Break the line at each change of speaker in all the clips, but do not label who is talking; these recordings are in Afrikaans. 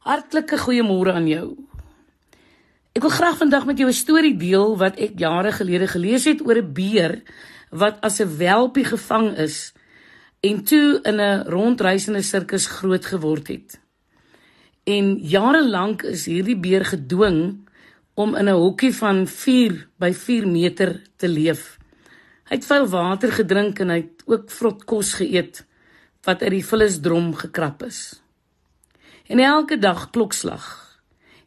Hartlike goeiemôre aan jou. Ek wil graag vandag met jou 'n storie deel wat ek jare gelede gelees het oor 'n beer wat as 'n welpie gevang is en toe in 'n rondreisende sirkus groot geword het. En jare lank is hierdie beer gedwing om in 'n hokkie van 4 by 4 meter te leef. Hy het veel water gedrink en hy het ook vrot kos geëet wat uit die vullisdrom gekrap is. En elke dag klokslag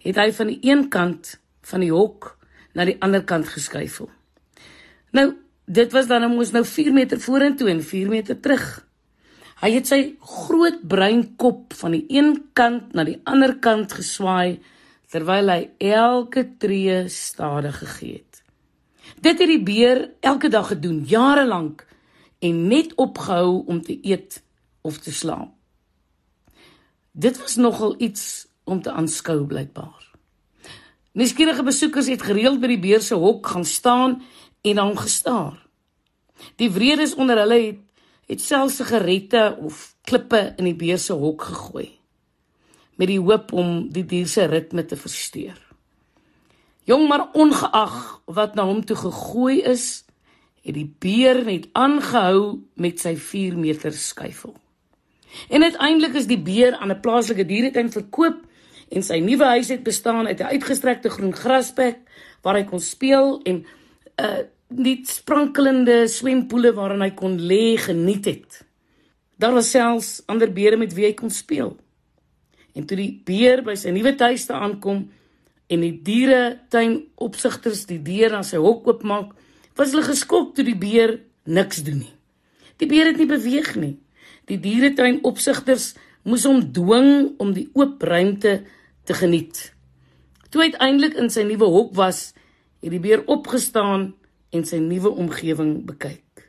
het hy van die een kant van die hok na die ander kant geskuifel. Nou, dit was dan mos nou 4 meter vorentoe en 4 meter terug. Hy het sy groot bruin kop van die een kant na die ander kant geswaai terwyl hy elke tree stadig gegee het. Dit het die beer elke dag gedoen, jare lank en net opgehou om te eet of te slaap. Dit was nogal iets om te aanskou blykbaar. Nuuskierige besoekers het gereeld by die beer se hok gaan staan en hom gestaar. Die wreedes onder hulle het het selfs sigarette of klippe in die beer se hok gegooi met die hoop om die dier se ritme te versteur. Jong maar ongeag wat na hom toe gegooi is, het die beer net aangehou met sy 4 meter skuifel. En uiteindelik is die beer aan 'n plaaslike dieretuin verkoop en sy nuwe huis het bestaan uit 'n uitgestrekte groen grasperk waar hy kon speel en 'n uh, net sprankelende swempoele waarin hy kon lê geniet het. Daar was selfs ander beere met wie hy kon speel. En toe die beer by sy nuwe tuiste aankom en die dieretuin opsigters die deur aan sy hok oopmaak, was hulle geskok toe die beer niks doen nie. Die beer het nie beweeg nie. Die dieretuin opsigters moes hom dwing om die oop ruimte te geniet. Toe uiteindelik in sy nuwe hok was, het die beer opgestaan en sy nuwe omgewing bekyk.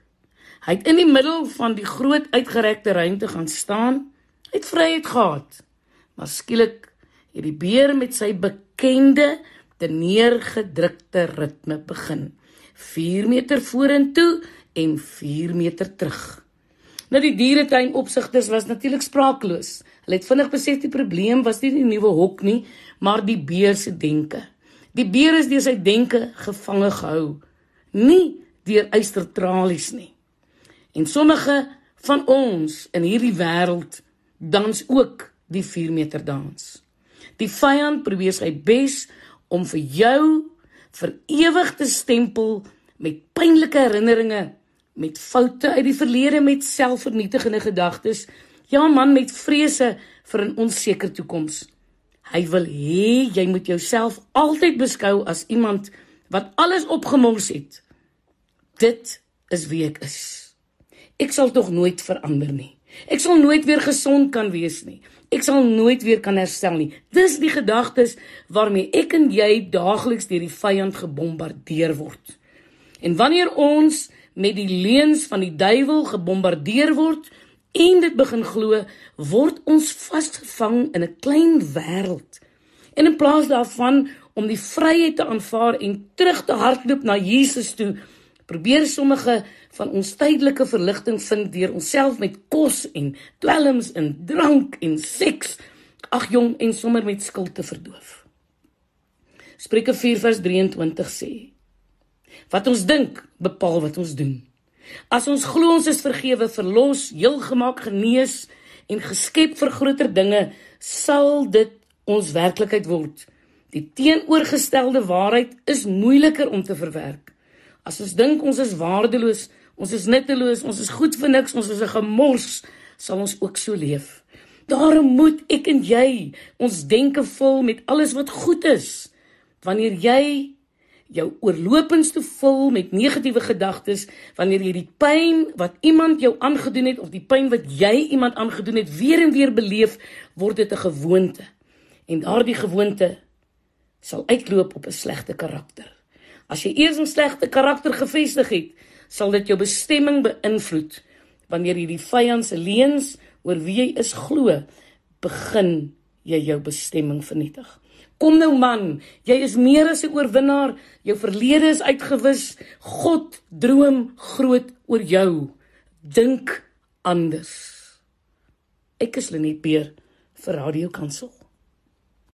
Hy het in die middel van die groot uitgerekte ruimte gaan staan. Hy het vryheid gehad. Maar skielik het die beer met sy bekende te neergedrukte ritme begin. 4 meter vorentoe en 4 meter terug. Nou die dieretuin opsigters was natuurlik spraakloos. Hulle het vinnig besef die probleem was nie die nuwe hok nie, maar die beer se denke. Die beer is deur sy denke gevange gehou, nie deur eystertralies nie. En sommige van ons in hierdie wêreld dans ook die 4 meter dans. Die vyand probeer sy bes om vir jou vir ewig te stempel met pynlike herinneringe met foute uit die verlede met selfvernietigende gedagtes. Ja man met vrese vir 'n onseker toekoms. Hy wil hê jy moet jouself altyd beskou as iemand wat alles opgemors het. Dit is wie ek is. Ek sal tog nooit verander nie. Ek sal nooit weer gesond kan wees nie. Ek sal nooit weer kan herstel nie. Dis die gedagtes waarmee ek en jy daagliks deur die vyand gebombardeer word. En wanneer ons met die leuns van die duiwel gebombardeer word en dit begin glo, word ons vasgevang in 'n klein wêreld. En in plaas daarvan om die vryheid te aanvaar en terug te hardloop na Jesus toe, probeer sommige van ons tydelike verligting vind deur onsself met kos en dwelms en drank en seks, ag jong en sommer met skuld te verdoof. Spreuke 4:23 sê: Wat ons dink, bepaal wat ons doen. As ons glo ons is vergewe, verlos, heel gemaak, genees en geskep vir groter dinge, sal dit ons werklikheid word. Die teenoorgestelde waarheid is moeiliker om te verwerk. As ons dink ons is waardeloos, ons is nutteloos, ons is goed vir niks, ons is 'n gemors, sal ons ook so leef. Daarom moet ek en jy ons denke vul met alles wat goed is. Wanneer jy jou oorlopends te vul met negatiewe gedagtes wanneer jy die pyn wat iemand jou aangedoen het of die pyn wat jy iemand aangedoen het weer en weer beleef word dit 'n gewoonte. En daardie gewoonte sal uitloop op 'n slegte karakter. As jy eers 'n slegte karakter gevestig het sal dit jou bestemming beïnvloed. Wanneer jy die vyand se leuns oor wie jy is glo begin jy jou bestemming vernietig Kom nou man, jy is meer as 'n oorwinnaar. Jou verlede is uitgewis. God droom groot oor jou. Dink anders. Ek is Lenet Beer vir Radio Kansel.